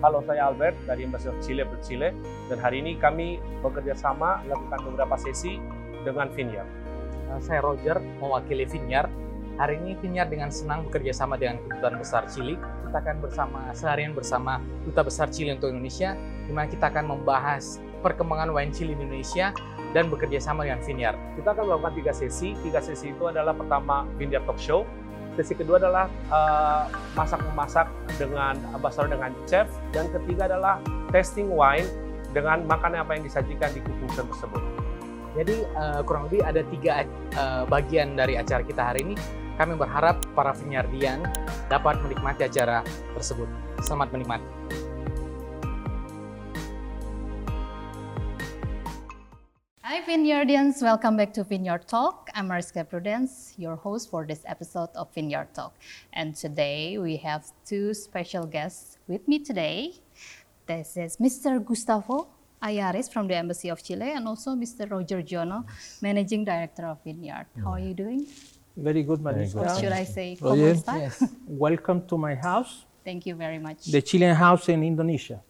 Halo, saya Albert dari Embassy of Chile Chile dan hari ini kami bekerja sama melakukan beberapa sesi dengan Vineyard. Uh, saya Roger, mewakili Vineyard. Hari ini Vineyard dengan senang bekerja sama dengan Kedutaan Besar Chili. Kita akan bersama seharian bersama Duta Besar Chili untuk Indonesia, di mana kita akan membahas perkembangan wine Chili Indonesia dan bekerja sama dengan Vineyard. Kita akan melakukan tiga sesi. Tiga sesi itu adalah pertama Vineyard Talk Show, Sesi kedua adalah uh, masak memasak dengan ambassador dengan chef dan ketiga adalah testing wine dengan makanan apa yang disajikan di show tersebut. Jadi uh, kurang lebih ada tiga uh, bagian dari acara kita hari ini. Kami berharap para penyardian dapat menikmati acara tersebut. Selamat menikmati. Hi Vineyardians, welcome back to Vineyard Talk. I'm Mariska Prudence, your host for this episode of Vineyard Talk. And today we have two special guests with me today. This is Mr. Gustavo Ayares from the Embassy of Chile and also Mr. Roger Jono, Managing Director of Vineyard. How are you doing? Very good, Mariska. Or should I say, Roger, ¿cómo yes. Welcome to my house. Thank you very much. The Chilean house in Indonesia.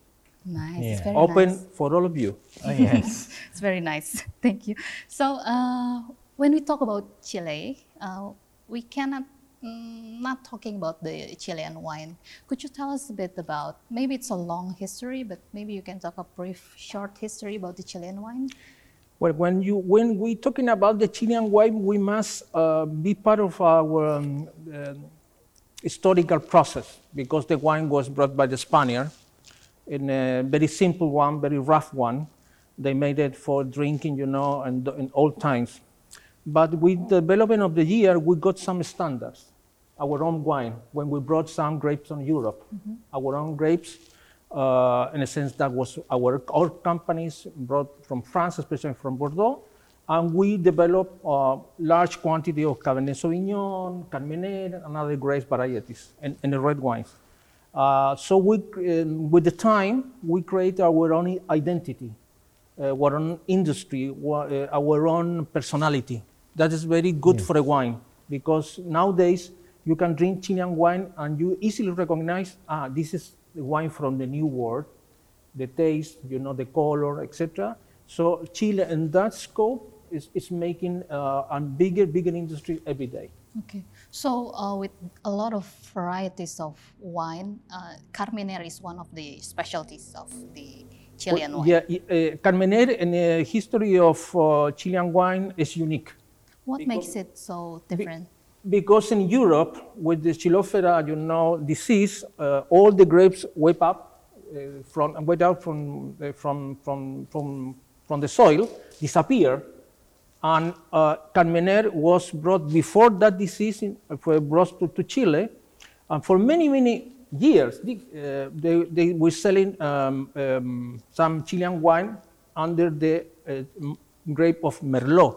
Nice. Yeah. Very Open nice. for all of you. Oh, yes. it's very nice. Thank you. So, uh, when we talk about Chile, uh, we cannot mm, not talking about the Chilean wine. Could you tell us a bit about? Maybe it's a long history, but maybe you can talk a brief, short history about the Chilean wine. Well, when you when we talking about the Chilean wine, we must uh, be part of our um, uh, historical process because the wine was brought by the Spaniard in a very simple one, very rough one. They made it for drinking, you know, and in old times. But with the development of the year, we got some standards. Our own wine, when we brought some grapes from Europe, our own grapes, uh, in a sense that was our, our companies brought from France, especially from Bordeaux, and we developed a large quantity of Cabernet Sauvignon, Carmenere, and other grape varieties, and, and the red wines. Uh, so we, um, with the time, we create our own identity, uh, our own industry, uh, our own personality. That is very good for a wine because nowadays you can drink Chilean wine and you easily recognize, ah, this is the wine from the New World, the taste, you know, the color, etc. So Chile, in that scope, is, is making uh, a bigger, bigger industry every day. Okay. So, uh, with a lot of varieties of wine, uh, Carmenere is one of the specialties of the Chilean Well, wine. Yeah, uh, Carmenere in the history of uh, Chilean wine is unique What makes it so different? because in Europe, with the phylloxera, you know, disease, uh, all the grapes wake up uh, from wake out from, uh, from from from from the soil, disappear, and uh, Carmenere was brought before that disease in, uh, brought to, to Chile, and for many many years uh, they, they were selling um, um, some Chilean wine under the uh, grape of Merlot.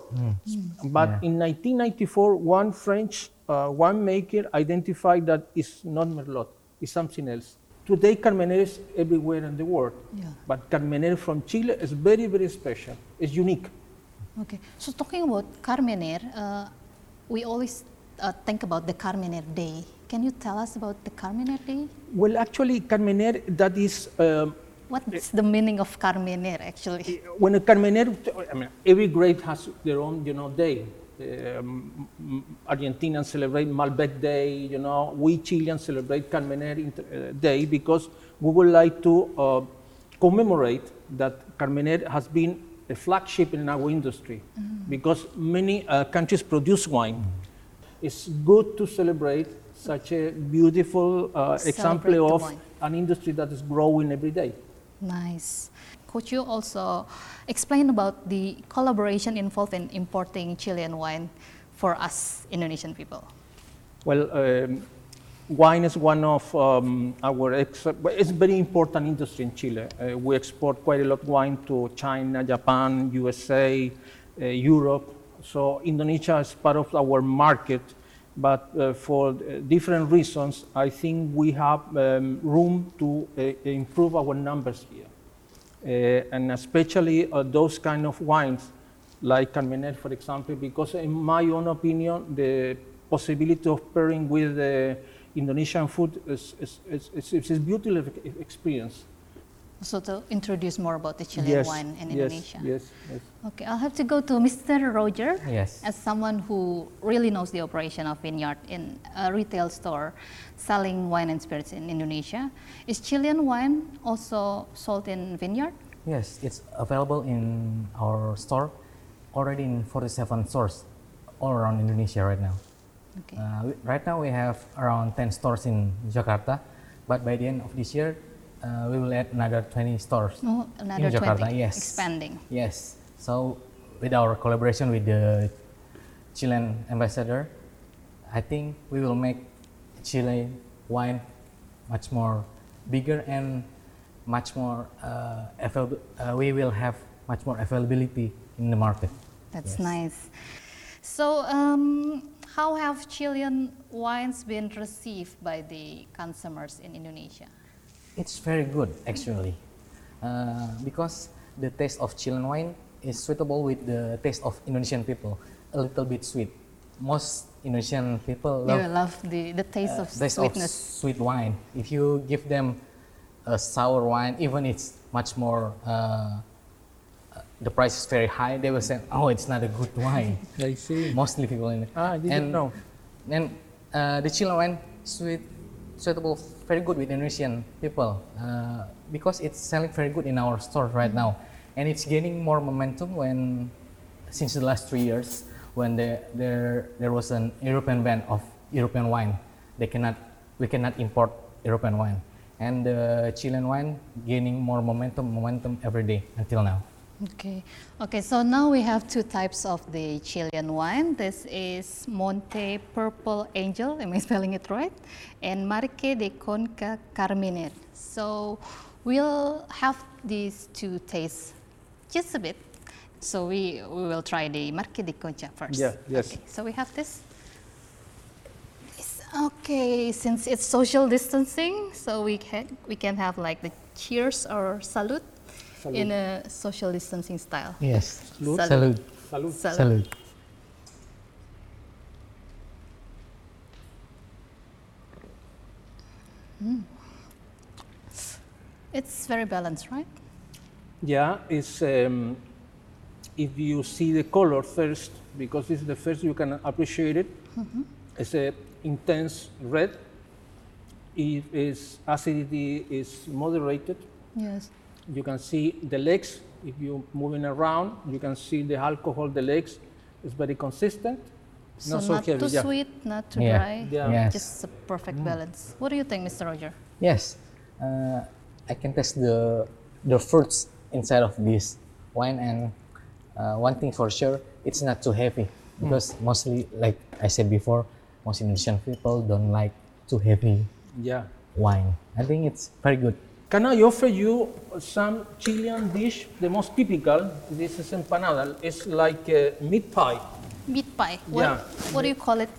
But in 1994, one French uh, winemaker identified that it's not Merlot, it's something else. Today, Carmenere is everywhere in the world, Yeah. but Carmenere from Chile is very, very special. It's unique. Okay, so talking about Carmenere, uh, we always uh, think about the Carmenere Day. Can you tell us about the Carmenere Day? Well, actually, Carmenere, that is um, What's the meaning of Carmenere actually? when a Carmenere, I mean, every grape has their own, you know, day. Um, Argentinians celebrate Malbec Day, you know. We Chileans celebrate Carmenere uh, Day because we would like to uh, commemorate that Carmenere has been a flagship in our industry because many uh, countries produce wine. It's good to celebrate such a beautiful uh, example of an industry that is growing every day. Nice. Could you also explain about the collaboration involved in importing Chilean wine for us Indonesian people? Well, um, wine is one of um, our, ex- it's a very important industry in Chile. Uh, we export quite a lot of wine to China, Japan, USA, uh, Europe. So Indonesia is part of our market, but uh, for uh, different reasons, I think we have um, room to uh, improve our numbers here. Uh, and especially those kind of wines like Carmenere, for example, because in my own opinion, the possibility of pairing with the Indonesian food is, is, is, is, is a beautiful experience. So to introduce more about the Chilean yes, wine in yes, Indonesia. Yes, yes. Okay, I'll have to go to Mr. Roger. Yes. As someone who really knows the operation of vineyard in a retail store selling wine and spirits in Indonesia, is Chilean wine also sold in vineyard? Yes, it's available in our store already in 47 stores all around Indonesia right now. Okay. Uh, right now we have around 10 stores in Jakarta, but by the end of this year, uh, we will add another 20 stores Oh, another in Jakarta. 20, Yes, expanding. Yes. So with our collaboration with the Chilean ambassador, I think we will make Chile wine much more bigger and much more uh, available. Uh, we will have much more availability in the market. That's Yes. nice. So, um, how have Chilean wines been received by the consumers in Indonesia? It's very good actually, uh, because the taste of Chilean wine is suitable with the taste of Indonesian people, a little bit sweet. Most Indonesian people love you love the, the taste of taste sweetness. of sweet wine. If you give them a sour wine, even it's much more, uh, uh, the price is very high, they will say, "Oh, it's not a good wine." I see. Mostly people in Ah, I didn't and, know. And uh, the Chilean wine sweet, suitable, very good with Indonesian people uh, because it's selling very good in our store right now, and it's gaining more momentum when since the last three years when there there there was an European ban of European wine. They cannot we cannot import European wine, and the Chilean wine gaining more momentum momentum every day until now. Okay. Okay, so now we have two types of the Chilean wine. This is Monte Purple Angel, am I spelling it right? And Marque de Concha Carmenere. So we'll have these two tastes just a bit. So we, we will try the Marque de Concha first. Yeah, yes. Okay, so we have this. This- Okay, since it's social distancing, so we can, we can have like the cheers or salute, in a social distancing style. Yes. Salud. Salud. Salud. Salud. Salud. It's very balanced, right? Yeah, it's um, if you see the color first, because this is the first you can appreciate it. It's a intense red. If its acidity is moderated, Yes. You can see the legs. If you're moving around, you can see the alcohol. The legs is very consistent. So not so not heavy. too yeah. sweet, not too Yeah. dry. Yeah. Yes. Just a perfect balance. What do you think, Mr. Roger? Yes, uh, I can taste the the fruits inside of this wine, and uh, one thing for sure, it's not too heavy because mostly, like I said before, most Indonesian people don't like too heavy Yeah. wine. I think it's very good. Can I offer you some Chilean dish? The most typical. This is empanada. It's like a meat pie. Meat pie. What, Yeah. what do you call it?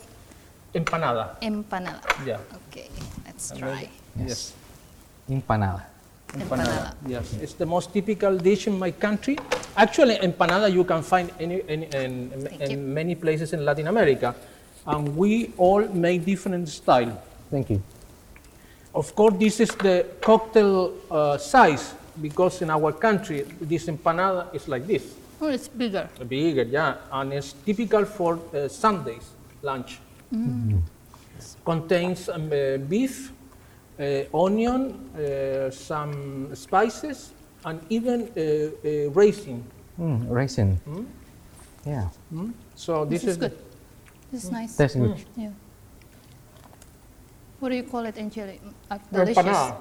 Empanada. Empanada. Yeah. Okay, let's try. Yes. Empanada. Empanada. Yes, it's the most typical dish in my country. Actually, empanada you can find any, any, in, Thank in many places in Latin America, and we all make different style. Thank you. Of course, this is the cocktail uh, size because in our country this empanada is like this, Oh, it's bigger. bigger, yeah, and it's typical for uh, Sundays lunch. Contains um, uh, beef, uh, onion, uh, some spices, and even uh, uh, raisin. Mm, raisin. Yeah, So This, this, is the- good. This is nice. that's good. Yeah. What do you call it in Chile? Uh, delicious. empanada,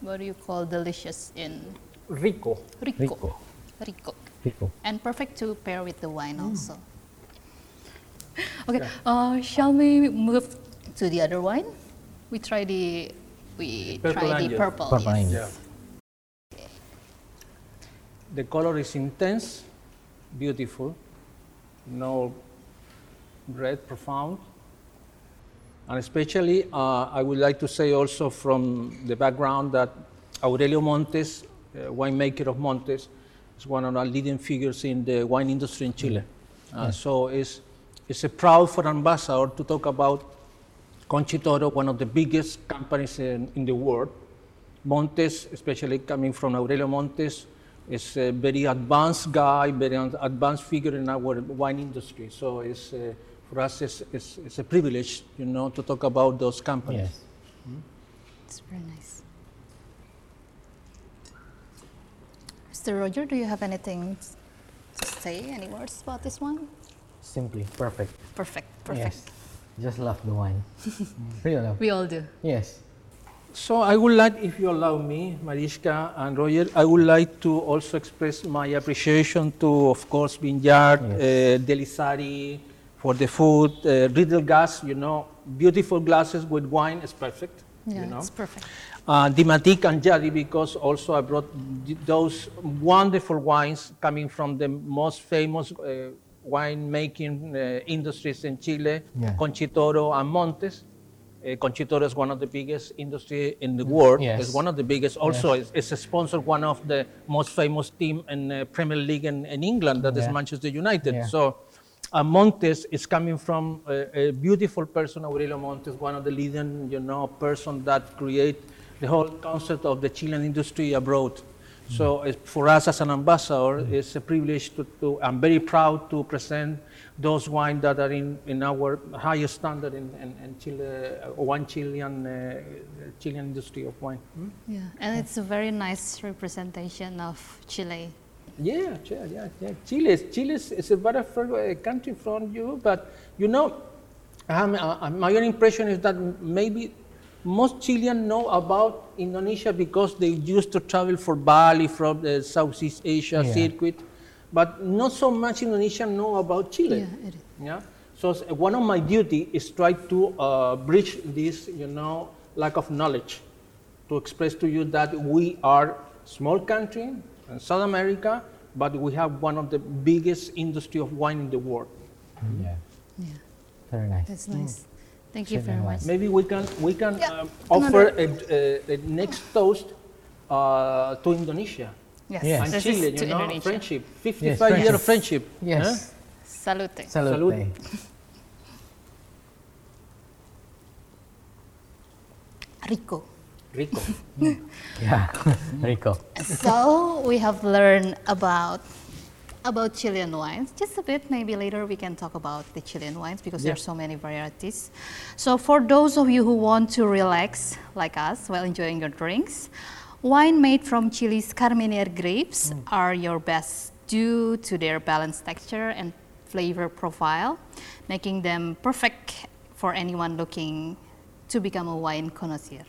What do you call delicious in rico. rico? Rico. Rico. Rico. And perfect to pair with the wine also. Okay, uh, shall we move to the other wine? We try the we Purple try the Angel. purple. Purple yes. Angel. Yeah. The color is intense, beautiful, no red profound. And especially, uh, I would like to say also from the background that Aurelio Montes, uh, winemaker of Montes, is one of our leading figures in the wine industry in Chile. Uh, So it's, it's a proud for ambassador to talk about Concha y Toro, one of the biggest companies in, in the world. Montes, especially coming from Aurelio Montes, is a very advanced guy, very advanced figure in our wine industry. So it's, uh, for us, it's, it's, it's a privilege, you know, to talk about those companies. Yes. It's very nice. Mr. Roger, do you have anything to say? Any words about this one? Simply perfect. Perfect, perfect. Yes. Just love the wine. really love. We all do. Yes. So I would like, if you allow me, Mariska and Roger, I would like to also express my appreciation to, of course, Vineyard, uh, Delisari for the food, uh, Riedel Glass, you know, beautiful glasses with wine is perfect. Yeah, you know. it's perfect. Uh, Dimatic and Jadi because also I brought those wonderful wines coming from the most famous uh, winemaking uh, industries in Chile, Yeah. Concha y Toro and Montes. Uh, Concha y Toro is one of the biggest industry in the world. Yes. It's one of the biggest. Also, it's, it's a sponsor one of the most famous team in uh, Premier League in, in England, that is Yeah. Manchester United. Yeah. So uh, Montes is coming from a, a beautiful person, Aurelio Montes, one of the leading, you know, person that create the whole concept of the Chilean industry abroad. So it's, for us as an ambassador, it's a privilege to, to, I'm very proud to present those wines that are in, in our highest standard in, in, in Chile, uh, one Chilean, uh, Chilean industry of wine. Hmm? Yeah, and it's a very nice representation of Chile. Yeah, yeah, yeah, yeah. Chile, is, Chile is, is a very far uh, country from you, but you know, um, uh, my own impression is that maybe most Chileans know about Indonesia because they used to travel for Bali from the Southeast Asia Yeah. circuit, but not so much Indonesian know about Chile. Yeah, it is. Yeah. So one of my duty is try to uh, bridge this, you know, lack of knowledge, to express to you that we are small country in South America, but we have one of the biggest industry of wine in the world. Yeah. Yeah, Very nice. that's nice. Thank you very much. Maybe we can we can Yeah, um, offer a, a, a next toast uh, to Indonesia Yes, Yes. and this Chile. You know, Indonesia. friendship, 55 year of friendship. Yes. Salute. Salute. Salute. Rico. Rico. Yeah. Rico. so we have learned about about Chilean wines. Just a bit, maybe later we can talk about the Chilean wines because there are so many varieties. So for those of you who want to relax like us while enjoying your drinks, wine made from Chile's Carmenere grapes mm. are your best due to their balanced texture and flavor profile, making them perfect for anyone looking to become a wine connoisseur.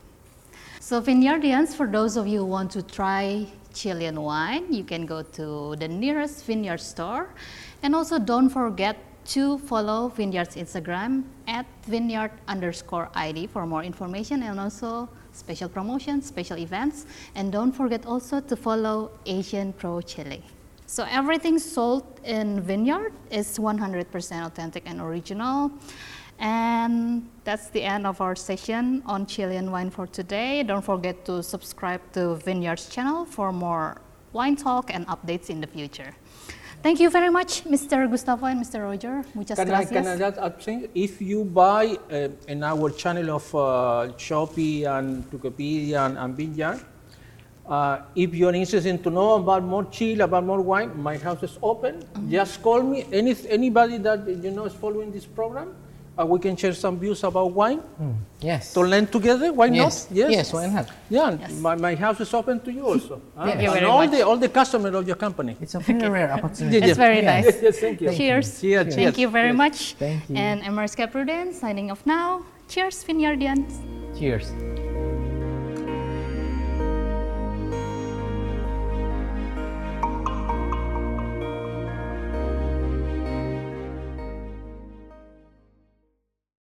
So Vineyardians, for those of you who want to try Chilean wine, you can go to the nearest vineyard store. And also don't forget to follow Vineyard's Instagram at vineyard underscore ID for more information and also special promotions, special events. And don't forget also to follow Asian Pro Chile. So everything sold in Vineyard is 100% authentic and original. And that's the end of our session on Chilean wine for today. Don't forget to subscribe to Vineyards channel for more wine talk and updates in the future. Thank you very much, Mr. Gustavo and Mr. Roger. Muchas Can I, gracias. can I just add something? If you buy uh, in our channel of uh, Shopee and Tokopedia and, and Vineyard, uh, if you're interested to know about more Chile, about more wine, my house is open. Just call me. Any, anybody that you know is following this program, uh, we can share some views about wine Yes. to learn together. Why Yes. not? Yes. Yes, why not? Yeah, Yes. my, my house is open to you also. huh? Thank you And very all much. the all the customers of your company. It's a very rare opportunity. It's very Yes. nice. Yes, yes, thank you. Cheers. Cheers, Thank you very cheers. much. Thank you. And I'm Mariska Prudence signing off now. Cheers, Vineyardians. Cheers.